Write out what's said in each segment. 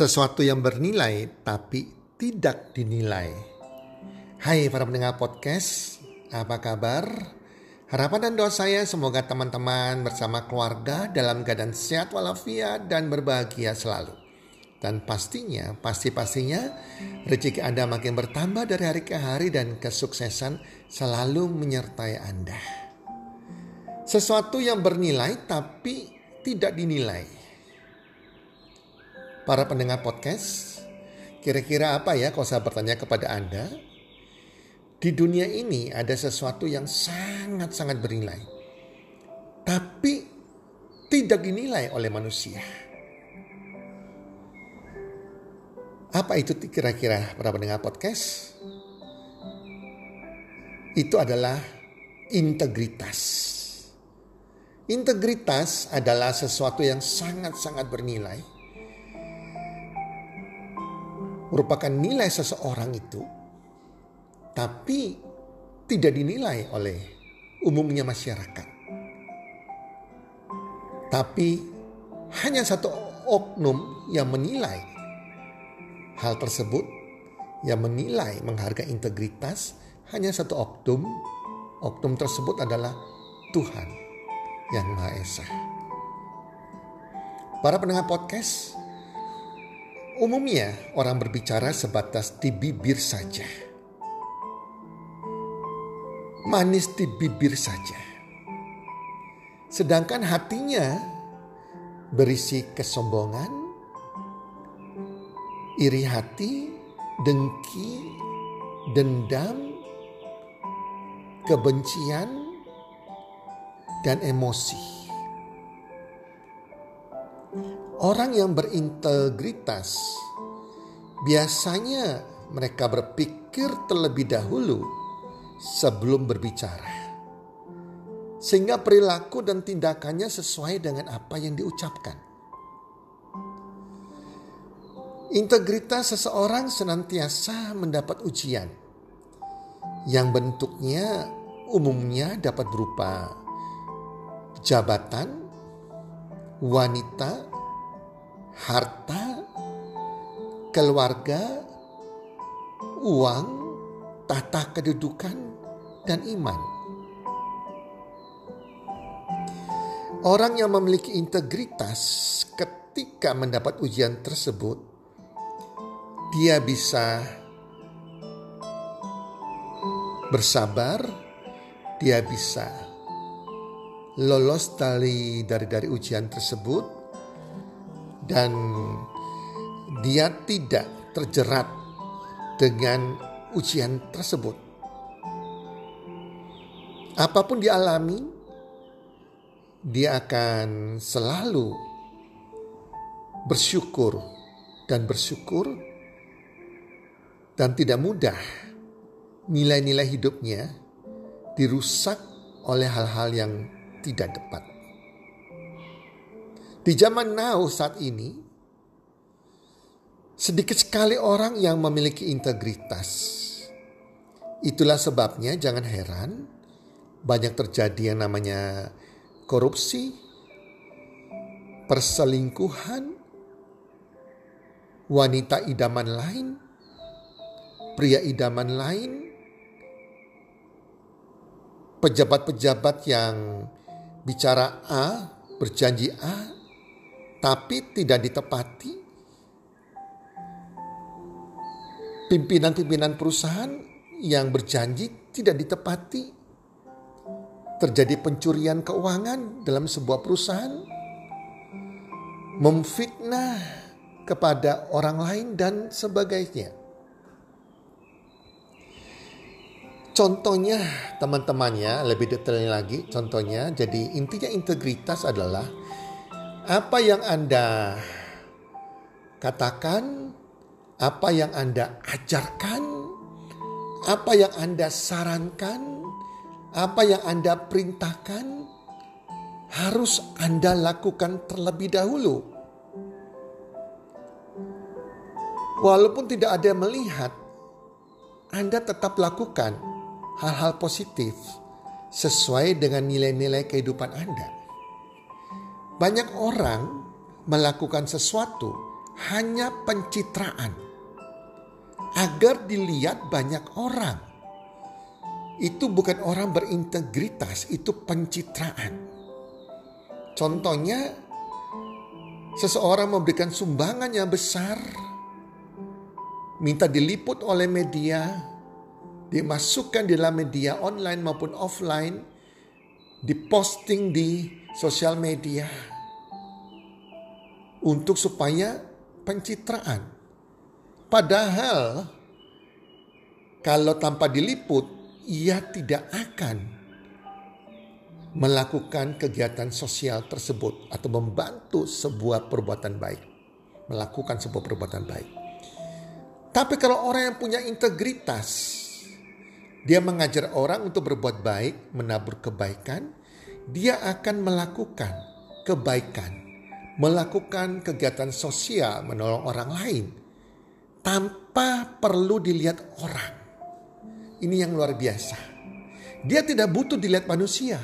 sesuatu yang bernilai tapi tidak dinilai. Hai para pendengar podcast, apa kabar? Harapan dan doa saya semoga teman-teman bersama keluarga dalam keadaan sehat walafiat dan berbahagia selalu. Dan pastinya, pasti-pastinya rezeki Anda makin bertambah dari hari ke hari dan kesuksesan selalu menyertai Anda. Sesuatu yang bernilai tapi tidak dinilai para pendengar podcast, kira-kira apa ya kalau saya bertanya kepada Anda? Di dunia ini ada sesuatu yang sangat-sangat bernilai. Tapi tidak dinilai oleh manusia. Apa itu kira-kira para pendengar podcast? Itu adalah integritas. Integritas adalah sesuatu yang sangat-sangat bernilai merupakan nilai seseorang itu, tapi tidak dinilai oleh umumnya masyarakat. Tapi hanya satu oknum yang menilai hal tersebut, yang menilai menghargai integritas, hanya satu oknum. Oknum tersebut adalah Tuhan yang Maha Esa. Para pendengar podcast, Umumnya orang berbicara sebatas di bibir saja. Manis di bibir saja. Sedangkan hatinya berisi kesombongan, iri hati, dengki, dendam, kebencian, dan emosi. Orang yang berintegritas biasanya mereka berpikir terlebih dahulu sebelum berbicara. Sehingga perilaku dan tindakannya sesuai dengan apa yang diucapkan. Integritas seseorang senantiasa mendapat ujian yang bentuknya umumnya dapat berupa jabatan, wanita, harta, keluarga, uang, tata kedudukan, dan iman. Orang yang memiliki integritas ketika mendapat ujian tersebut, dia bisa bersabar, dia bisa lolos dari dari dari ujian tersebut dan dia tidak terjerat dengan ujian tersebut. Apa pun dialami, dia akan selalu bersyukur dan bersyukur dan tidak mudah nilai-nilai hidupnya dirusak oleh hal-hal yang tidak tepat. Di zaman now saat ini, sedikit sekali orang yang memiliki integritas. Itulah sebabnya jangan heran banyak terjadi yang namanya korupsi, perselingkuhan, wanita idaman lain, pria idaman lain, pejabat-pejabat yang bicara A, berjanji A, tapi tidak ditepati. Pimpinan-pimpinan perusahaan yang berjanji tidak ditepati. Terjadi pencurian keuangan dalam sebuah perusahaan. Memfitnah kepada orang lain dan sebagainya. Contohnya teman-temannya lebih detailnya lagi contohnya jadi intinya integritas adalah apa yang Anda katakan, apa yang Anda ajarkan, apa yang Anda sarankan, apa yang Anda perintahkan, harus Anda lakukan terlebih dahulu. Walaupun tidak ada yang melihat, Anda tetap lakukan hal-hal positif sesuai dengan nilai-nilai kehidupan Anda. Banyak orang melakukan sesuatu hanya pencitraan agar dilihat banyak orang. Itu bukan orang berintegritas, itu pencitraan. Contohnya, seseorang memberikan sumbangan yang besar, minta diliput oleh media, dimasukkan di dalam media online maupun offline, diposting di sosial media untuk supaya pencitraan. Padahal kalau tanpa diliput, ia tidak akan melakukan kegiatan sosial tersebut atau membantu sebuah perbuatan baik. Melakukan sebuah perbuatan baik. Tapi kalau orang yang punya integritas, dia mengajar orang untuk berbuat baik, menabur kebaikan, dia akan melakukan kebaikan, melakukan kegiatan sosial, menolong orang lain tanpa perlu dilihat orang. Ini yang luar biasa. Dia tidak butuh dilihat manusia.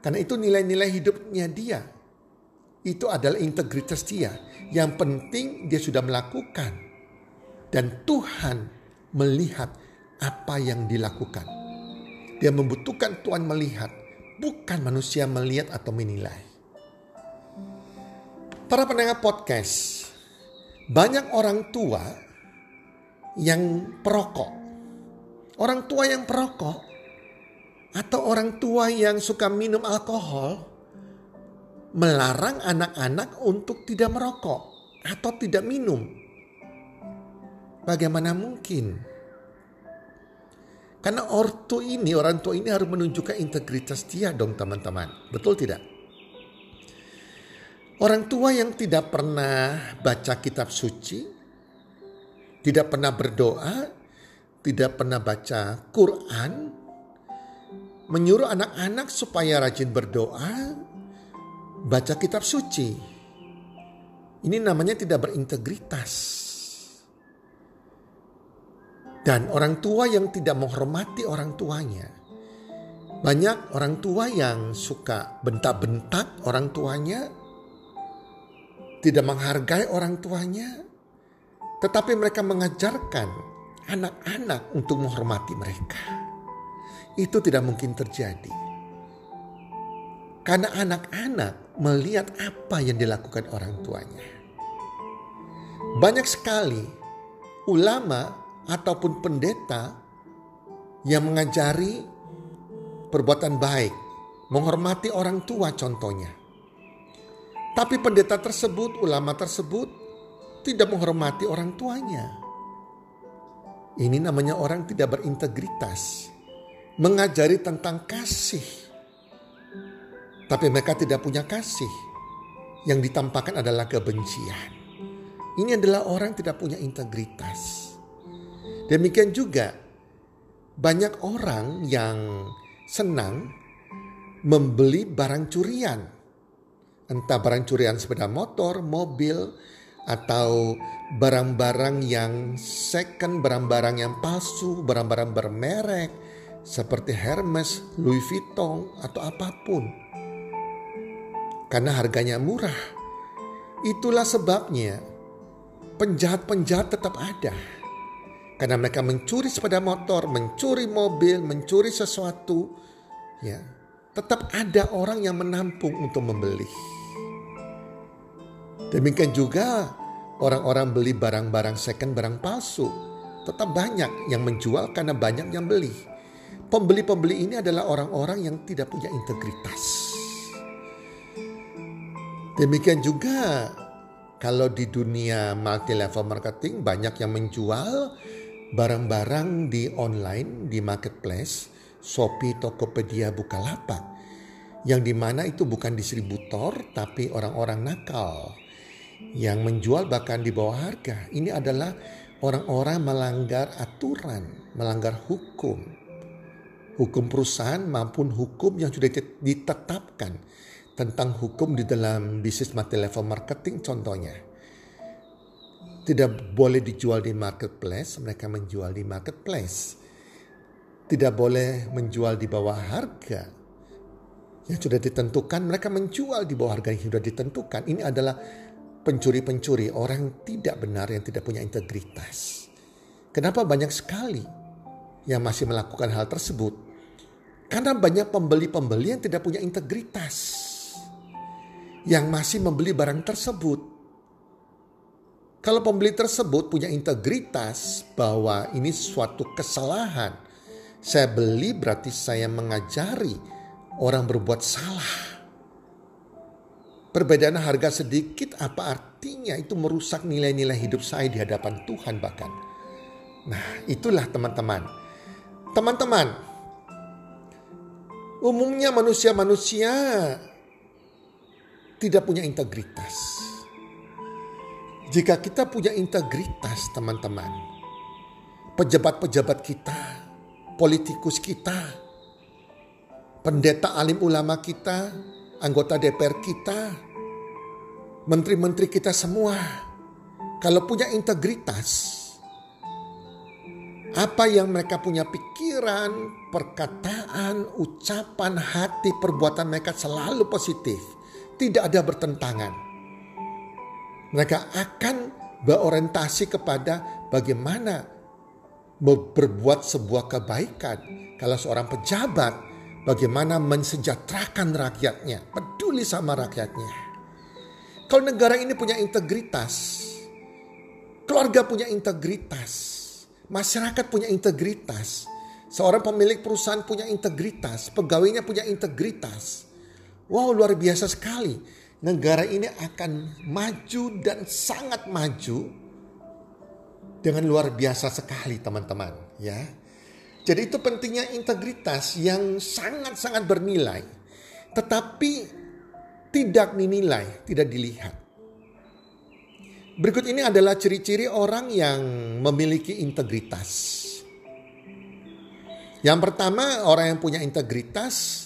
Karena itu nilai-nilai hidupnya dia. Itu adalah integritas dia. Yang penting dia sudah melakukan. Dan Tuhan melihat apa yang dilakukan. Dia membutuhkan Tuhan melihat, bukan manusia melihat atau menilai. Para pendengar podcast, banyak orang tua yang perokok orang tua yang perokok atau orang tua yang suka minum alkohol melarang anak-anak untuk tidak merokok atau tidak minum. Bagaimana mungkin? Karena ortu ini, orang tua ini harus menunjukkan integritas dia dong teman-teman. Betul tidak? Orang tua yang tidak pernah baca kitab suci, tidak pernah berdoa, tidak pernah baca Quran, menyuruh anak-anak supaya rajin berdoa, baca kitab suci. Ini namanya tidak berintegritas. Dan orang tua yang tidak menghormati orang tuanya. Banyak orang tua yang suka bentak-bentak orang tuanya, tidak menghargai orang tuanya, tetapi mereka mengajarkan anak-anak untuk menghormati mereka. Itu tidak mungkin terjadi. Karena anak-anak melihat apa yang dilakukan orang tuanya. Banyak sekali ulama ataupun pendeta yang mengajari perbuatan baik, menghormati orang tua contohnya. Tapi pendeta tersebut, ulama tersebut tidak menghormati orang tuanya ini namanya orang tidak berintegritas. Mengajari tentang kasih. Tapi mereka tidak punya kasih. Yang ditampakkan adalah kebencian. Ini adalah orang tidak punya integritas. Demikian juga banyak orang yang senang membeli barang curian. Entah barang curian sepeda motor, mobil, atau barang-barang yang second, barang-barang yang palsu, barang-barang bermerek seperti Hermes, Louis Vuitton atau apa pun. Karena harganya murah. Itulah sebabnya penjahat-penjahat tetap ada. Karena mereka mencuri sepeda motor, mencuri mobil, mencuri sesuatu, ya, tetap ada orang yang menampung untuk membeli. Demikian juga orang-orang beli barang-barang second, barang palsu. Tetap banyak yang menjual karena banyak yang beli. Pembeli-pembeli ini adalah orang-orang yang tidak punya integritas. Demikian juga kalau di dunia multi level marketing banyak yang menjual barang-barang di online, di marketplace, Shopee, Tokopedia, Bukalapak. Yang di mana itu bukan distributor tapi orang-orang nakal yang menjual bahkan di bawah harga. Ini adalah orang-orang melanggar aturan, melanggar hukum. Hukum perusahaan maupun hukum yang sudah ditetapkan tentang hukum di dalam bisnis multi level marketing contohnya. Tidak boleh dijual di marketplace, mereka menjual di marketplace. Tidak boleh menjual di bawah harga, yang sudah ditentukan, mereka menjual di bawah harga yang sudah ditentukan. Ini adalah pencuri-pencuri, orang tidak benar yang tidak punya integritas. Kenapa banyak sekali yang masih melakukan hal tersebut? Karena banyak pembeli-pembeli yang tidak punya integritas. Yang masih membeli barang tersebut. Kalau pembeli tersebut punya integritas bahwa ini suatu kesalahan. Saya beli berarti saya mengajari orang berbuat salah Perbedaan harga sedikit apa artinya itu merusak nilai-nilai hidup saya di hadapan Tuhan bahkan. Nah itulah teman-teman. Teman-teman, umumnya manusia-manusia tidak punya integritas. Jika kita punya integritas teman-teman, pejabat-pejabat kita, politikus kita, pendeta alim ulama kita, anggota DPR kita, menteri-menteri kita semua, kalau punya integritas, apa yang mereka punya pikiran, perkataan, ucapan, hati, perbuatan mereka selalu positif, tidak ada bertentangan. Mereka akan berorientasi kepada bagaimana berbuat sebuah kebaikan. Kalau seorang pejabat bagaimana mensejahterakan rakyatnya, peduli sama rakyatnya. Kalau negara ini punya integritas, keluarga punya integritas, masyarakat punya integritas, seorang pemilik perusahaan punya integritas, pegawainya punya integritas. Wow, luar biasa sekali. Negara ini akan maju dan sangat maju dengan luar biasa sekali, teman-teman, ya. Jadi itu pentingnya integritas yang sangat-sangat bernilai. Tetapi tidak dinilai, tidak dilihat. Berikut ini adalah ciri-ciri orang yang memiliki integritas. Yang pertama, orang yang punya integritas,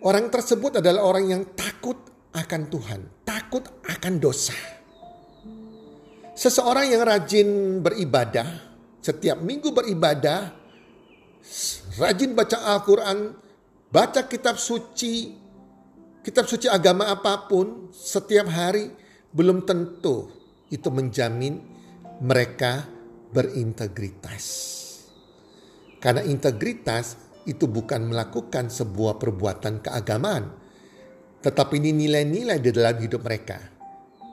orang tersebut adalah orang yang takut akan Tuhan, takut akan dosa. Seseorang yang rajin beribadah, setiap minggu beribadah, rajin baca Al-Quran, baca kitab suci, kitab suci agama apa pun setiap hari belum tentu itu menjamin mereka berintegritas. Karena integritas itu bukan melakukan sebuah perbuatan keagamaan, tetapi ini nilai-nilai di dalam hidup mereka,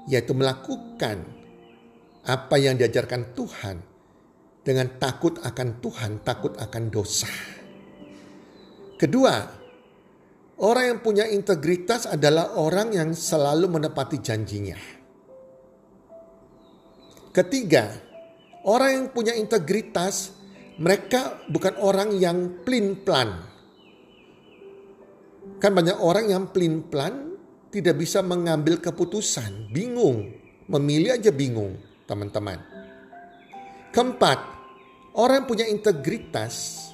yaitu melakukan apa yang diajarkan Tuhan dengan takut akan Tuhan, takut akan dosa. Kedua, orang yang punya integritas adalah orang yang selalu menepati janjinya. Ketiga, orang yang punya integritas, mereka bukan orang yang plin-plan. Kan banyak orang yang plin-plan tidak bisa mengambil keputusan, bingung, memilih aja bingung, teman-teman. Keempat, Orang punya integritas,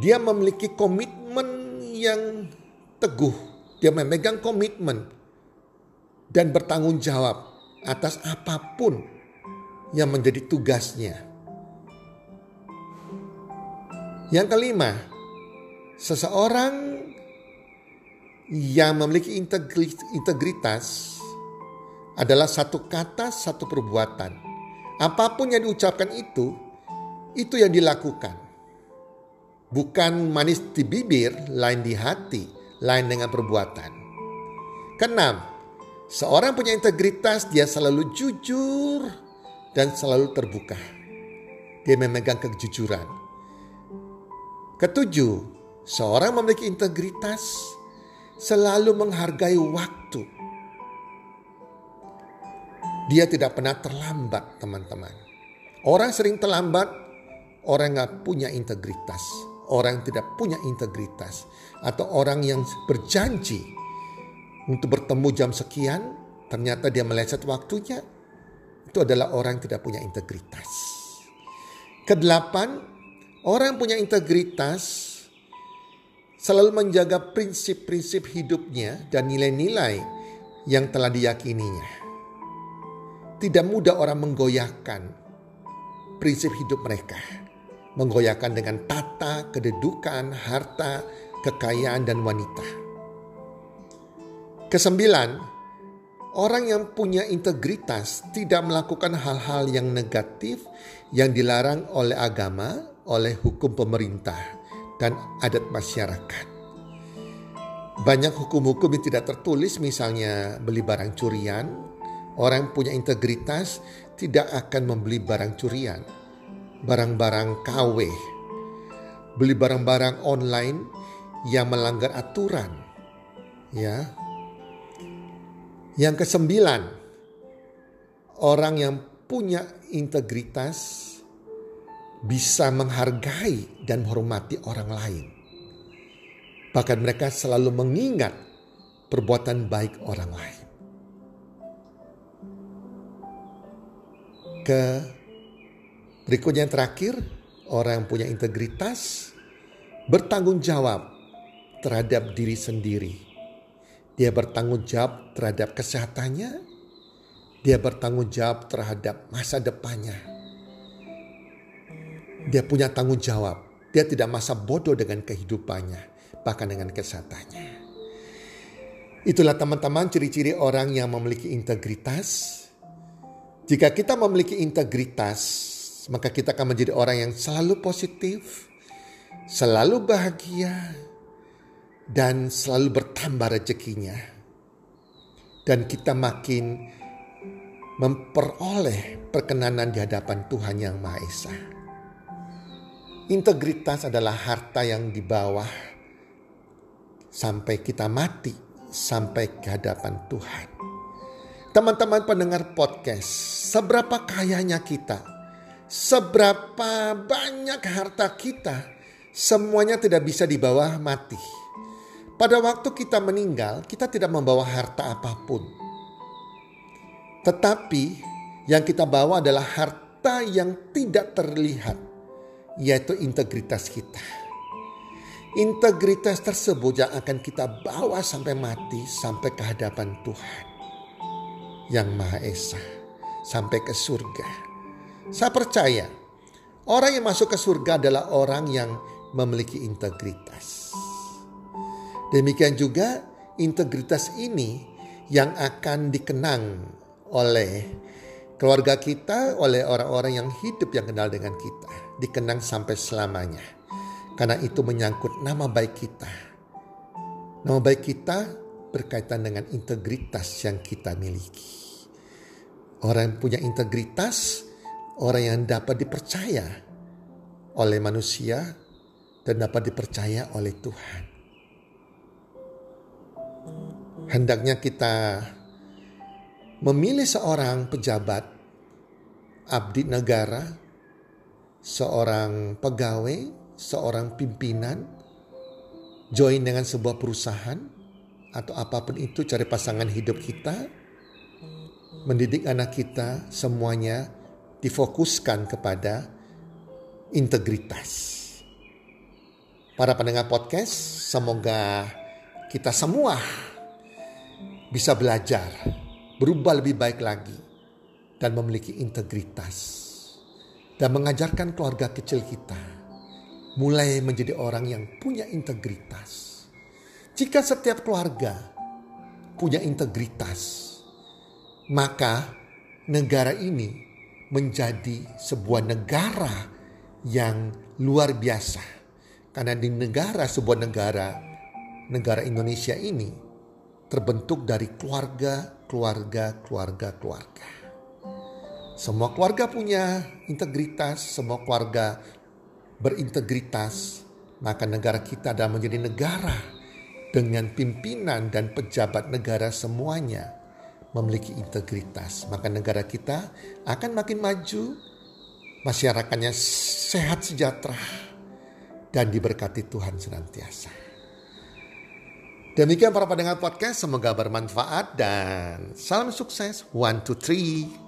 dia memiliki komitmen yang teguh. Dia memegang komitmen dan bertanggung jawab atas apa pun yang menjadi tugasnya. Yang kelima, seseorang yang memiliki integritas adalah satu kata, satu perbuatan. Apa pun yang diucapkan itu itu yang dilakukan. Bukan manis di bibir, lain di hati, lain dengan perbuatan. Keenam, seorang punya integritas, dia selalu jujur dan selalu terbuka. Dia memegang kejujuran. Ketujuh, seorang memiliki integritas selalu menghargai waktu. Dia tidak pernah terlambat, teman-teman. Orang sering terlambat orang yang punya integritas, orang yang tidak punya integritas, atau orang yang berjanji untuk bertemu jam sekian, ternyata dia meleset waktunya, itu adalah orang yang tidak punya integritas. Kedelapan, orang yang punya integritas selalu menjaga prinsip-prinsip hidupnya dan nilai-nilai yang telah diyakininya. Tidak mudah orang menggoyahkan prinsip hidup mereka menggoyahkan dengan tata, kedudukan, harta, kekayaan, dan wanita. Kesembilan, Orang yang punya integritas tidak melakukan hal-hal yang negatif yang dilarang oleh agama, oleh hukum pemerintah, dan adat masyarakat. Banyak hukum-hukum yang tidak tertulis, misalnya beli barang curian. Orang yang punya integritas tidak akan membeli barang curian, barang-barang KW, beli barang-barang online yang melanggar aturan. Ya, yang kesembilan, orang yang punya integritas bisa menghargai dan menghormati orang lain. Bahkan mereka selalu mengingat perbuatan baik orang lain. Ke berikutnya yang terakhir, orang yang punya integritas bertanggung jawab terhadap diri sendiri dia bertanggung jawab terhadap kesehatannya. Dia bertanggung jawab terhadap masa depannya. Dia punya tanggung jawab. Dia tidak masa bodoh dengan kehidupannya, bahkan dengan kesehatannya. Itulah teman-teman ciri-ciri orang yang memiliki integritas. Jika kita memiliki integritas, maka kita akan menjadi orang yang selalu positif, selalu bahagia, dan selalu bertambah rezekinya. Dan kita makin memperoleh perkenanan di hadapan Tuhan Yang Maha Esa. Integritas adalah harta yang di bawah sampai kita mati, sampai ke hadapan Tuhan. Teman-teman pendengar podcast, seberapa kayanya kita, seberapa banyak harta kita, semuanya tidak bisa dibawa mati pada waktu kita meninggal, kita tidak membawa harta apa pun. Tetapi yang kita bawa adalah harta yang tidak terlihat, yaitu integritas kita. Integritas tersebut yang akan kita bawa sampai mati, sampai ke hadapan Tuhan yang Maha Esa, sampai ke surga. Saya percaya orang yang masuk ke surga adalah orang yang memiliki integritas. Demikian juga integritas ini yang akan dikenang oleh keluarga kita, oleh orang-orang yang hidup yang kenal dengan kita. Dikenang sampai selamanya. Karena itu menyangkut nama baik kita. Nama baik kita berkaitan dengan integritas yang kita miliki. Orang yang punya integritas, orang yang dapat dipercaya oleh manusia dan dapat dipercaya oleh Tuhan. hendaknya kita memilih seorang pejabat, abdi negara, seorang pegawai, seorang pimpinan, join dengan sebuah perusahaan, atau apa pun itu cari pasangan hidup kita, mendidik anak kita, semuanya difokuskan kepada integritas. Para pendengar podcast, semoga kita semua bisa belajar, berubah lebih baik lagi, dan memiliki integritas. Dan mengajarkan keluarga kecil kita mulai menjadi orang yang punya integritas. Jika setiap keluarga punya integritas, maka negara ini menjadi sebuah negara yang luar biasa. Karena di negara sebuah negara, negara Indonesia ini terbentuk dari keluarga, keluarga, keluarga, keluarga. Semua keluarga punya integritas, semua keluarga berintegritas, maka negara kita adalah menjadi negara dengan pimpinan dan pejabat negara semuanya memiliki integritas. Maka negara kita akan makin maju, masyarakatnya sehat sejahtera, dan diberkati Tuhan senantiasa. Demikian para pendengar podcast, semoga bermanfaat dan salam sukses. One, two, three.